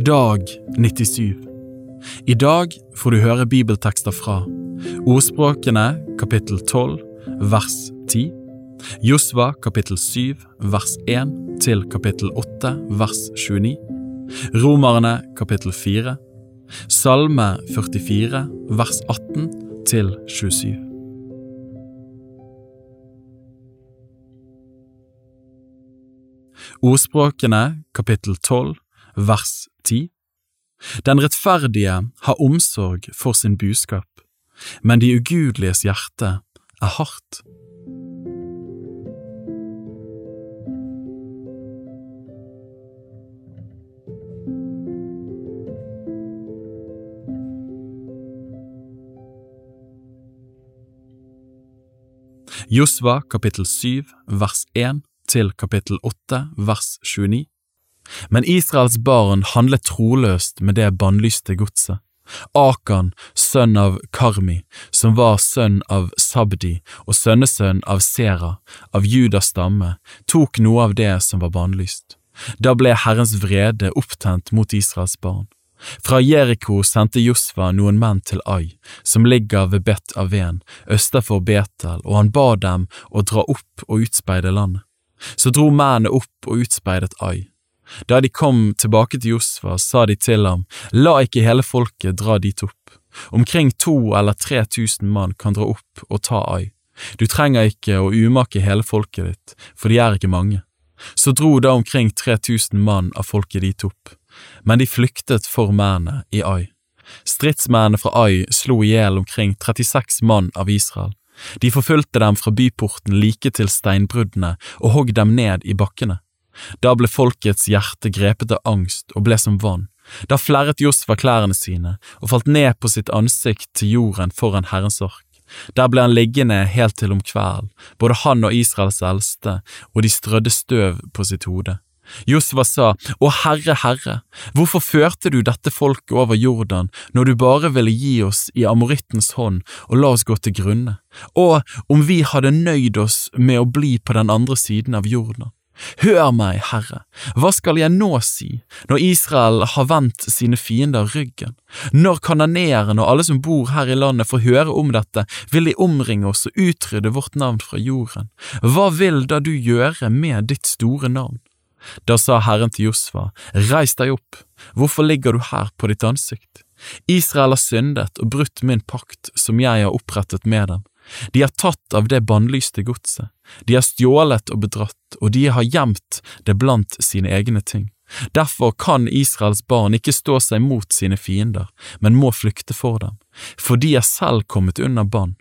Dag 97 I dag får du høre bibeltekster fra Ordspråkene kapittel 12 vers 10 Josva kapittel 7 vers 1 til kapittel 8 vers 29 Romerne kapittel 4 Salme 44 vers 18 til 27 Ordspråkene kapittel 12 vers 10 Den rettferdige har omsorg for sin buskap, men de ugudeliges hjerte er hardt. Josva kapittel 7 vers 1 til kapittel 8 vers 29 Men Israels barn handlet troløst med det bannlyste godset. Akan, sønn av Karmi, som var sønn av Sabdi og sønnesønn av Sera, av Judas stamme, tok noe av det som var bannlyst. Da ble Herrens vrede opptent mot Israels barn. Fra Jeriko sendte Josfa noen menn til Ai, som ligger ved Bet Aven, østafor Betel, og han ba dem å dra opp og utspeide landet. Så dro mennene opp og utspeidet Ai. Da de kom tilbake til Josfa, sa de til ham, la ikke hele folket dra dit opp. Omkring to eller tre tusen mann kan dra opp og ta Ai. Du trenger ikke å umake hele folket ditt, for de er ikke mange. Så dro da omkring tre tusen mann av folket dit opp men de flyktet for mennene i Ai. Stridsmennene fra Ai slo i hjel omkring 36 mann av Israel. De forfulgte dem fra byporten like til steinbruddene og hogg dem ned i bakkene. Da ble folkets hjerte grepet av angst og ble som vann. Da flerret Josfa klærne sine og falt ned på sitt ansikt til jorden foran Herrens ark. Der ble han liggende helt til om kvelden, både han og Israels eldste, og de strødde støv på sitt hode. Josva sa, Å Herre, Herre, hvorfor førte du dette folket over Jordan når du bare ville gi oss i amorittens hånd og la oss gå til grunne? Og om vi hadde nøyd oss med å bli på den andre siden av Jordan? Hør meg, Herre, hva skal jeg nå si, når Israel har vendt sine fiender ryggen? Når kanoneerne og alle som bor her i landet får høre om dette, vil de omringe oss og utrydde vårt navn fra jorden. Hva vil da du gjøre med ditt store navn? Da sa Herren til Josfa, reis deg opp, hvorfor ligger du her på ditt ansikt? Israel har syndet og brutt min pakt som jeg har opprettet med dem. De har tatt av det bannlyste godset, de har stjålet og bedratt, og de har gjemt det blant sine egne ting. Derfor kan Israels barn ikke stå seg mot sine fiender, men må flykte for dem, for de er selv kommet under bann.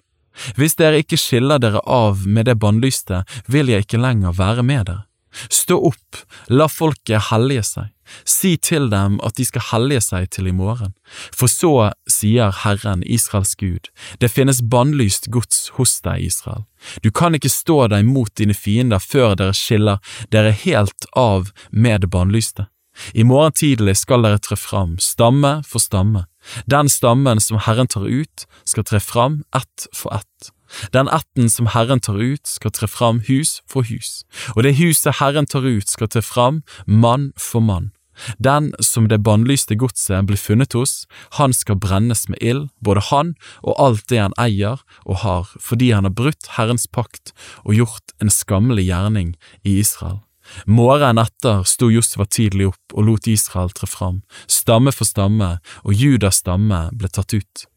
Hvis dere ikke skiller dere av med det bannlyste, vil jeg ikke lenger være med dere. Stå opp, la folket hellige seg, si til dem at de skal hellige seg til i morgen, for så sier Herren, Israels Gud, det finnes bannlyst gods hos deg, Israel. Du kan ikke stå deg mot dine fiender før dere skiller dere helt av med det bannlyste. I morgen tidlig skal dere tre fram, stamme for stamme. Den stammen som Herren tar ut, skal tre fram ett for ett. Den ætten som Herren tar ut, skal tre fram hus for hus, og det huset Herren tar ut, skal tre fram mann for mann. Den som det bannlyste godset blir funnet hos, han skal brennes med ild, både han og alt det han eier og har, fordi han har brutt Herrens pakt og gjort en skammelig gjerning i Israel. Morgenen etter sto Josef tidlig opp og lot Israel tre fram, stamme for stamme, og Judas stamme ble tatt ut.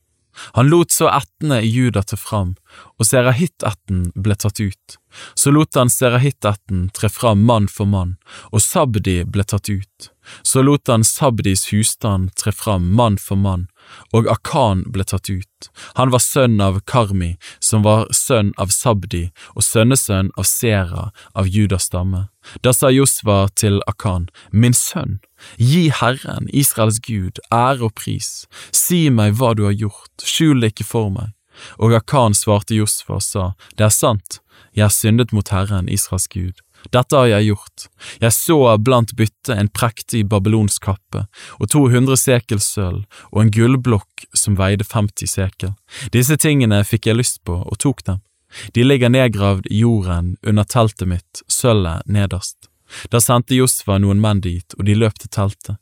Han lot så ættene i Juda til fram, og Serahitt-ætten ble tatt ut. Så lot han Serahitt-ætten tre fram mann for mann, og Sabdi ble tatt ut. Så lot han Sabdis husstand tre fram mann for mann, og Akan ble tatt ut. Han var sønn av Karmi, som var sønn av Sabdi og sønnesønn av Sera av Judas stamme. Da sa Josva til Akan, Min sønn, gi Herren, Israels Gud, ære og pris, si meg hva du har gjort, skjul det ikke for meg. Og Akan svarte Josfa og sa, Det er sant, jeg har syndet mot Herren, Israels Gud. Dette har jeg gjort. Jeg så blant byttet en prektig babylonsk kappe og 200 sekel sølv og en gullblokk som veide 50 sekel. Disse tingene fikk jeg lyst på og tok dem. De ligger nedgravd i jorden under teltet mitt, sølvet nederst. Da sendte Josfa noen menn dit, og de løp til teltet.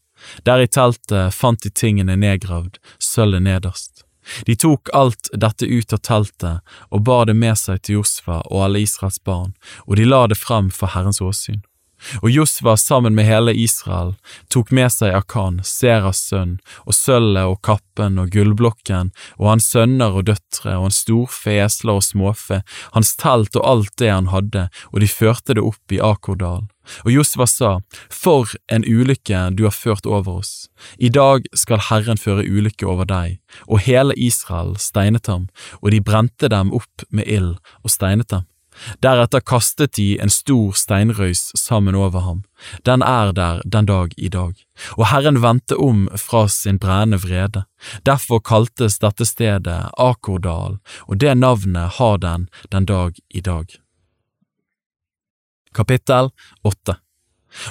Der i teltet fant de tingene nedgravd, sølvet nederst. De tok alt dette ut av teltet og bar det med seg til Josfa og alle Israels barn, og de la det frem for Herrens åsyn. Og Josva sammen med hele Israel tok med seg Akan, Seras sønn, og sølvet og kappen og gullblokken og hans sønner og døtre og hans storfe, esler og småfe, hans telt og alt det han hadde, og de førte det opp i Akordal. Og Josva sa, For en ulykke du har ført over oss. I dag skal Herren føre ulykke over deg. Og hele Israel steinet ham, og de brente dem opp med ild og steinet dem. Deretter kastet de en stor steinrøys sammen over ham. Den er der den dag i dag. Og Herren vendte om fra sin brennende vrede. Derfor kaltes dette stedet Akordal, og det navnet har den den dag i dag. Kapittel 8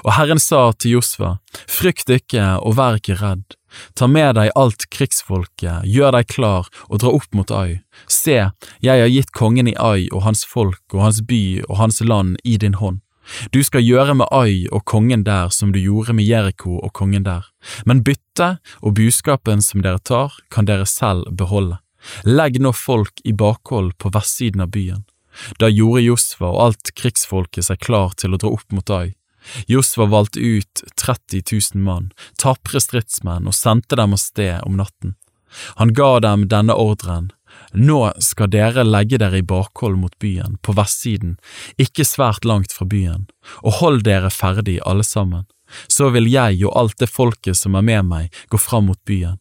Og Herren sa til Josva, frykt ikke og vær ikke redd, ta med deg alt krigsfolket, gjør deg klar og dra opp mot Ai. Se, jeg har gitt kongen i Ai og hans folk og hans by og hans land i din hånd. Du skal gjøre med Ai og kongen der som du gjorde med Jeriko og kongen der, men byttet og buskapen som dere tar, kan dere selv beholde. Legg nå folk i bakhold på vestsiden av byen. Da gjorde Josva og alt krigsfolket seg klar til å dra opp mot Ai. Josva valgte ut 30 000 mann, tapre stridsmenn, og sendte dem av sted om natten. Han ga dem denne ordren, nå skal dere legge dere i bakhold mot byen, på vestsiden, ikke svært langt fra byen, og hold dere ferdig alle sammen. Så vil jeg og alt det folket som er med meg, gå fram mot byen.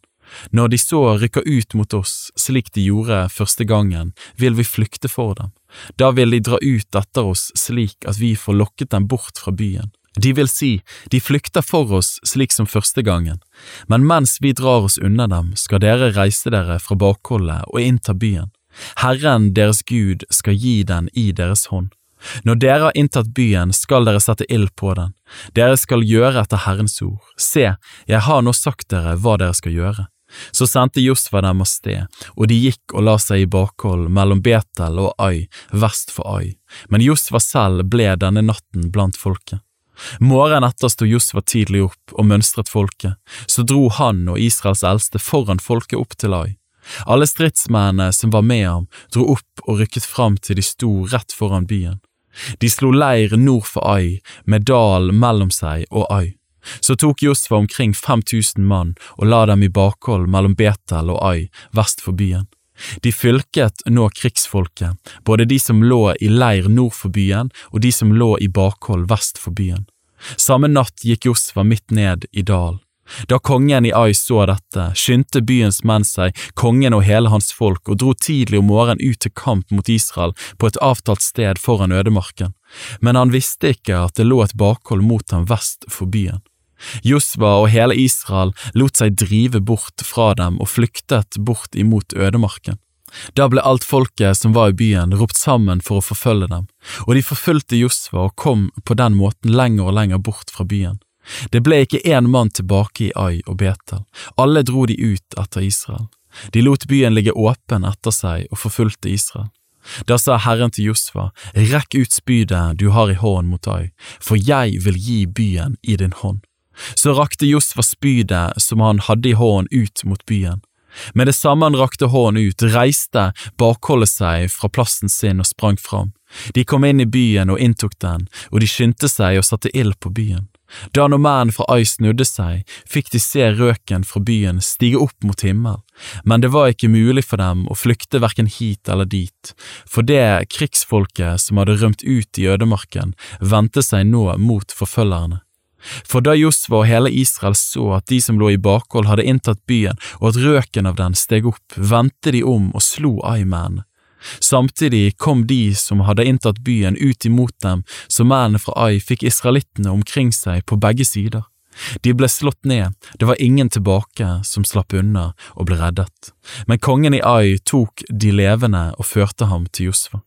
Når de så rykker ut mot oss, slik de gjorde første gangen, vil vi flykte for dem. Da vil de dra ut etter oss slik at vi får lokket dem bort fra byen. De vil si, de flykter for oss slik som første gangen, men mens vi drar oss unna dem, skal dere reise dere fra bakholdet og innta byen. Herren deres Gud skal gi den i deres hånd. Når dere har inntatt byen, skal dere sette ild på den. Dere skal gjøre etter Herrens ord. Se, jeg har nå sagt dere hva dere skal gjøre. Så sendte Josfa dem av sted, og de gikk og la seg i bakhold mellom Betel og Ai, vest for Ai, men Josfa selv ble denne natten blant folket. Morgenen etter sto Josfa tidlig opp og mønstret folket, så dro han og Israels eldste foran folket opp til Ai. Alle stridsmennene som var med ham, dro opp og rykket fram til de sto rett foran byen. De slo leir nord for Ai, med dalen mellom seg og Ai. Så tok Josfa omkring 5000 mann og la dem i bakhold mellom Betel og Ai, vest for byen. De fylket nå krigsfolket, både de som lå i leir nord for byen og de som lå i bakhold vest for byen. Samme natt gikk Josfa midt ned i dalen. Da kongen i Ai så dette, skyndte byens menn seg, kongen og hele hans folk, og dro tidlig om morgenen ut til kamp mot Israel på et avtalt sted foran ødemarken, men han visste ikke at det lå et bakhold mot ham vest for byen. Josva og hele Israel lot seg drive bort fra dem og flyktet bort imot ødemarken. Da ble alt folket som var i byen ropt sammen for å forfølge dem, og de forfulgte Josva og kom på den måten lenger og lenger bort fra byen. Det ble ikke én mann tilbake i Ai og Betel, alle dro de ut etter Israel. De lot byen ligge åpen etter seg og forfulgte Israel. Da sa Herren til Josva, rekk ut spydet du har i hånden mot Ai, for jeg vil gi byen i din hånd. Så rakte Josfa spydet som han hadde i hånden ut mot byen. Med det samme han rakte hånden ut, reiste bakholdet seg fra plassen sin og sprang fram. De kom inn i byen og inntok den, og de skyndte seg og satte ild på byen. Da når mennene fra Ai snudde seg, fikk de se røken fra byen stige opp mot himmel, men det var ikke mulig for dem å flykte hverken hit eller dit, for det krigsfolket som hadde rømt ut i ødemarken, vendte seg nå mot forfølgerne. For da Josva og hele Israel så at de som lå i bakhold hadde inntatt byen og at røken av den steg opp, vendte de om og slo Ai-mennene. Samtidig kom de som hadde inntatt byen ut imot dem, så mennene fra Ai fikk israelittene omkring seg på begge sider. De ble slått ned, det var ingen tilbake som slapp unna og ble reddet, men kongen i Ai tok de levende og førte ham til Josfa.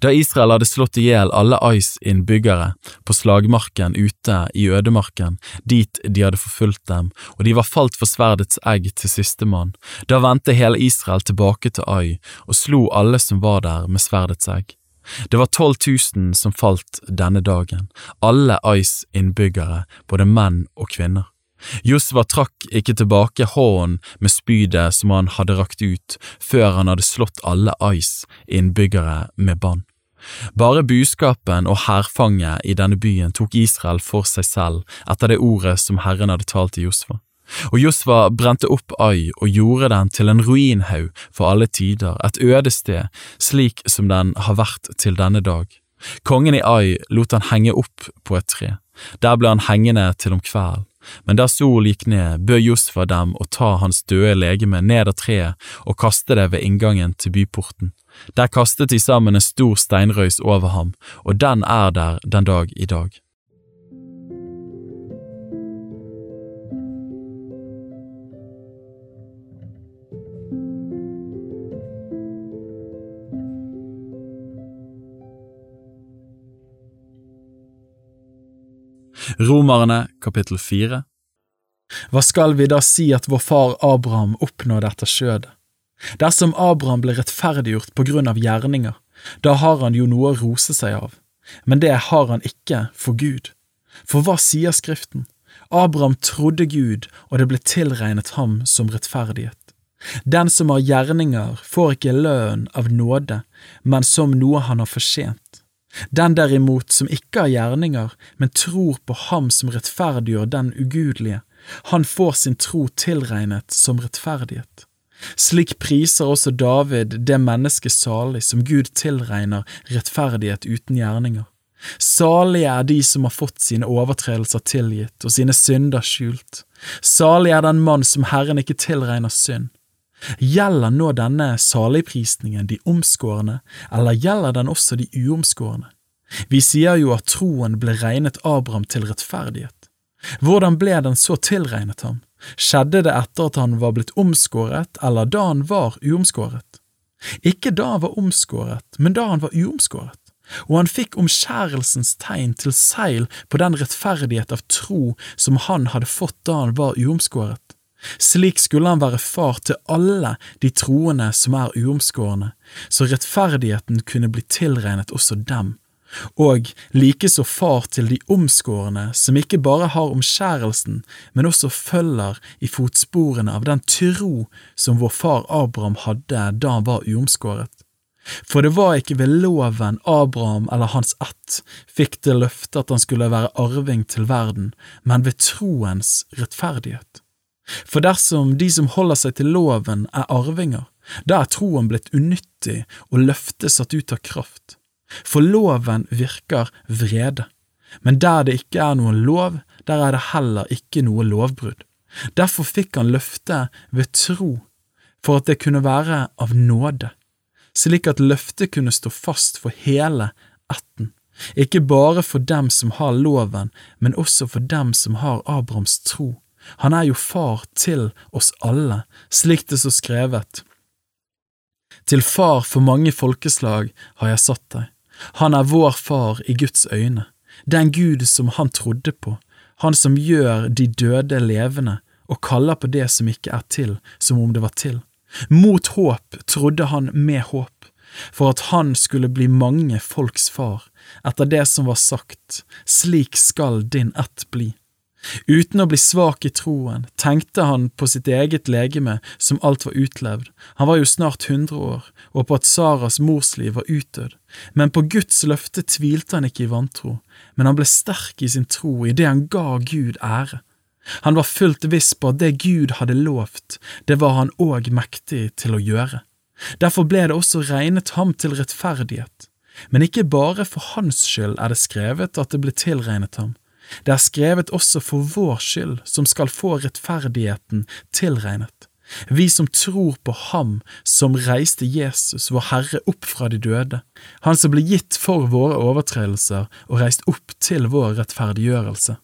Da Israel hadde slått i hjel alle Ais innbyggere på slagmarken ute i ødemarken, dit de hadde forfulgt dem, og de var falt for sverdets egg til sistemann, da vendte hele Israel tilbake til Ai og slo alle som var der med sverdets egg. Det var tolv tusen som falt denne dagen, alle Ais innbyggere, både menn og kvinner. Josva trakk ikke tilbake hånden med spydet som han hadde rakt ut før han hadde slått alle Ais innbyggere med bann. Bare buskapen og hærfanget i denne byen tok Israel for seg selv etter det ordet som Herren hadde talt til Josva. Og Josva brente opp Ai og gjorde den til en ruinhaug for alle tider, et øde sted, slik som den har vært til denne dag. Kongen i Ai lot han henge opp på et tre. Der ble han hengende til om kvelden. Men der sol gikk ned, bød Josfa dem å ta hans døde legeme ned av treet og kaste det ved inngangen til byporten. Der kastet de sammen en stor steinrøys over ham, og den er der den dag i dag. Romerne kapittel 4 Hva skal vi da si at vår far Abraham oppnådde etter skjødet? Dersom Abraham ble rettferdiggjort på grunn av gjerninger, da har han jo noe å rose seg av, men det har han ikke for Gud. For hva sier Skriften? Abraham trodde Gud, og det ble tilregnet ham som rettferdighet. Den som har gjerninger, får ikke lønn av nåde, men som noe han har fortjent. Den derimot som ikke har gjerninger, men tror på Ham som rettferdiggjør den ugudelige, han får sin tro tilregnet som rettferdighet. Slik priser også David det mennesket salig som Gud tilregner rettferdighet uten gjerninger. Salige er de som har fått sine overtredelser tilgitt og sine synder skjult. Salig er den mann som Herren ikke tilregner synd. Gjelder nå denne saligprisningen de omskårne, eller gjelder den også de uomskårne? Vi sier jo at troen ble regnet Abraham til rettferdighet. Hvordan ble den så tilregnet ham? Skjedde det etter at han var blitt omskåret, eller da han var uomskåret? Ikke da han var omskåret, men da han var uomskåret og han fikk omskjærelsens tegn til seil på den rettferdighet av tro som han hadde fått da han var uomskåret. Slik skulle han være far til alle de troende som er uomskårne, så rettferdigheten kunne bli tilregnet også dem, og likeså far til de omskårne som ikke bare har omskjærelsen, men også følger i fotsporene av den tro som vår far Abraham hadde da han var uomskåret. For det var ikke ved loven Abraham eller hans ett fikk det løftet at han skulle være arving til verden, men ved troens rettferdighet. For dersom de som holder seg til loven, er arvinger, da er troen blitt unyttig og løftet satt ut av kraft. For loven virker vrede, men der det ikke er noen lov, der er det heller ikke noe lovbrudd. Derfor fikk han løftet ved tro, for at det kunne være av nåde, slik at løftet kunne stå fast for hele ætten, ikke bare for dem som har loven, men også for dem som har Abrahams tro han er jo far til oss alle, slik det så skrevet. Til far for mange folkeslag har jeg satt deg. Han er vår far i Guds øyne, den Gud som han trodde på, han som gjør de døde levende og kaller på det som ikke er til, som om det var til. Mot håp trodde han med håp, for at han skulle bli mange folks far, etter det som var sagt, slik skal din ett bli. Uten å bli svak i troen tenkte han på sitt eget legeme som alt var utlevd, han var jo snart hundre år, og på at Saras morsliv var utdødd, men på Guds løfte tvilte han ikke i vantro, men han ble sterk i sin tro i det han ga Gud ære. Han var fullt viss på at det Gud hadde lovt, det var han òg mektig til å gjøre. Derfor ble det også regnet ham til rettferdighet. Men ikke bare for hans skyld er det skrevet at det ble tilregnet ham, det er skrevet også for vår skyld, som skal få rettferdigheten tilregnet. Vi som tror på Ham som reiste Jesus, vår Herre, opp fra de døde, Han som ble gitt for våre overtredelser og reist opp til vår rettferdiggjørelse.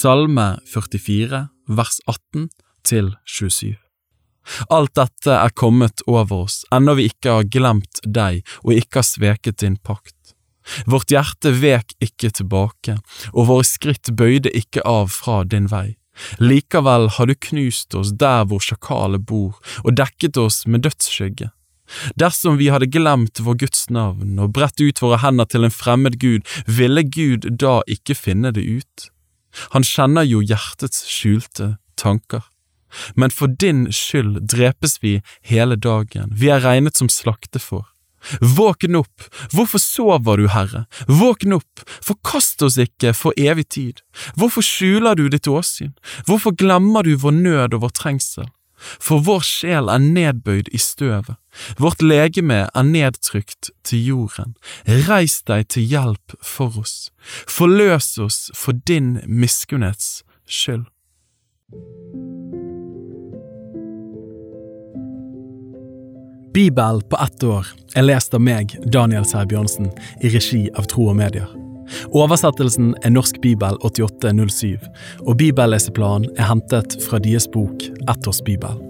Salme 44, vers 18 til 27. Alt dette er kommet over oss, ennå vi ikke har glemt deg og ikke har sveket din pakt. Vårt hjerte vek ikke tilbake, og våre skritt bøyde ikke av fra din vei. Likevel har du knust oss der hvor sjakalet bor, og dekket oss med dødsskygge. Dersom vi hadde glemt vår Guds navn og bredt ut våre hender til en fremmed Gud, ville Gud da ikke finne det ut? Han kjenner jo hjertets skjulte tanker. Men for din skyld drepes vi hele dagen, vi er regnet som slaktefår. Våkn opp, hvorfor sover du, Herre? Våkn opp, forkast oss ikke for evig tid. Hvorfor skjuler du ditt åsyn? Hvorfor glemmer du vår nød og vår trengsel? For vår sjel er nedbøyd i støvet, vårt legeme er nedtrykt til jorden. Reis deg til hjelp for oss, forløs oss for din miskunnhets skyld. Bibel på ett år er lest av meg, Daniel Sæbjørnsen, i regi av Tro og Medier. Oversettelsen er Norsk bibel 8807, og bibelleseplanen er hentet fra deres bok Ett års bibel.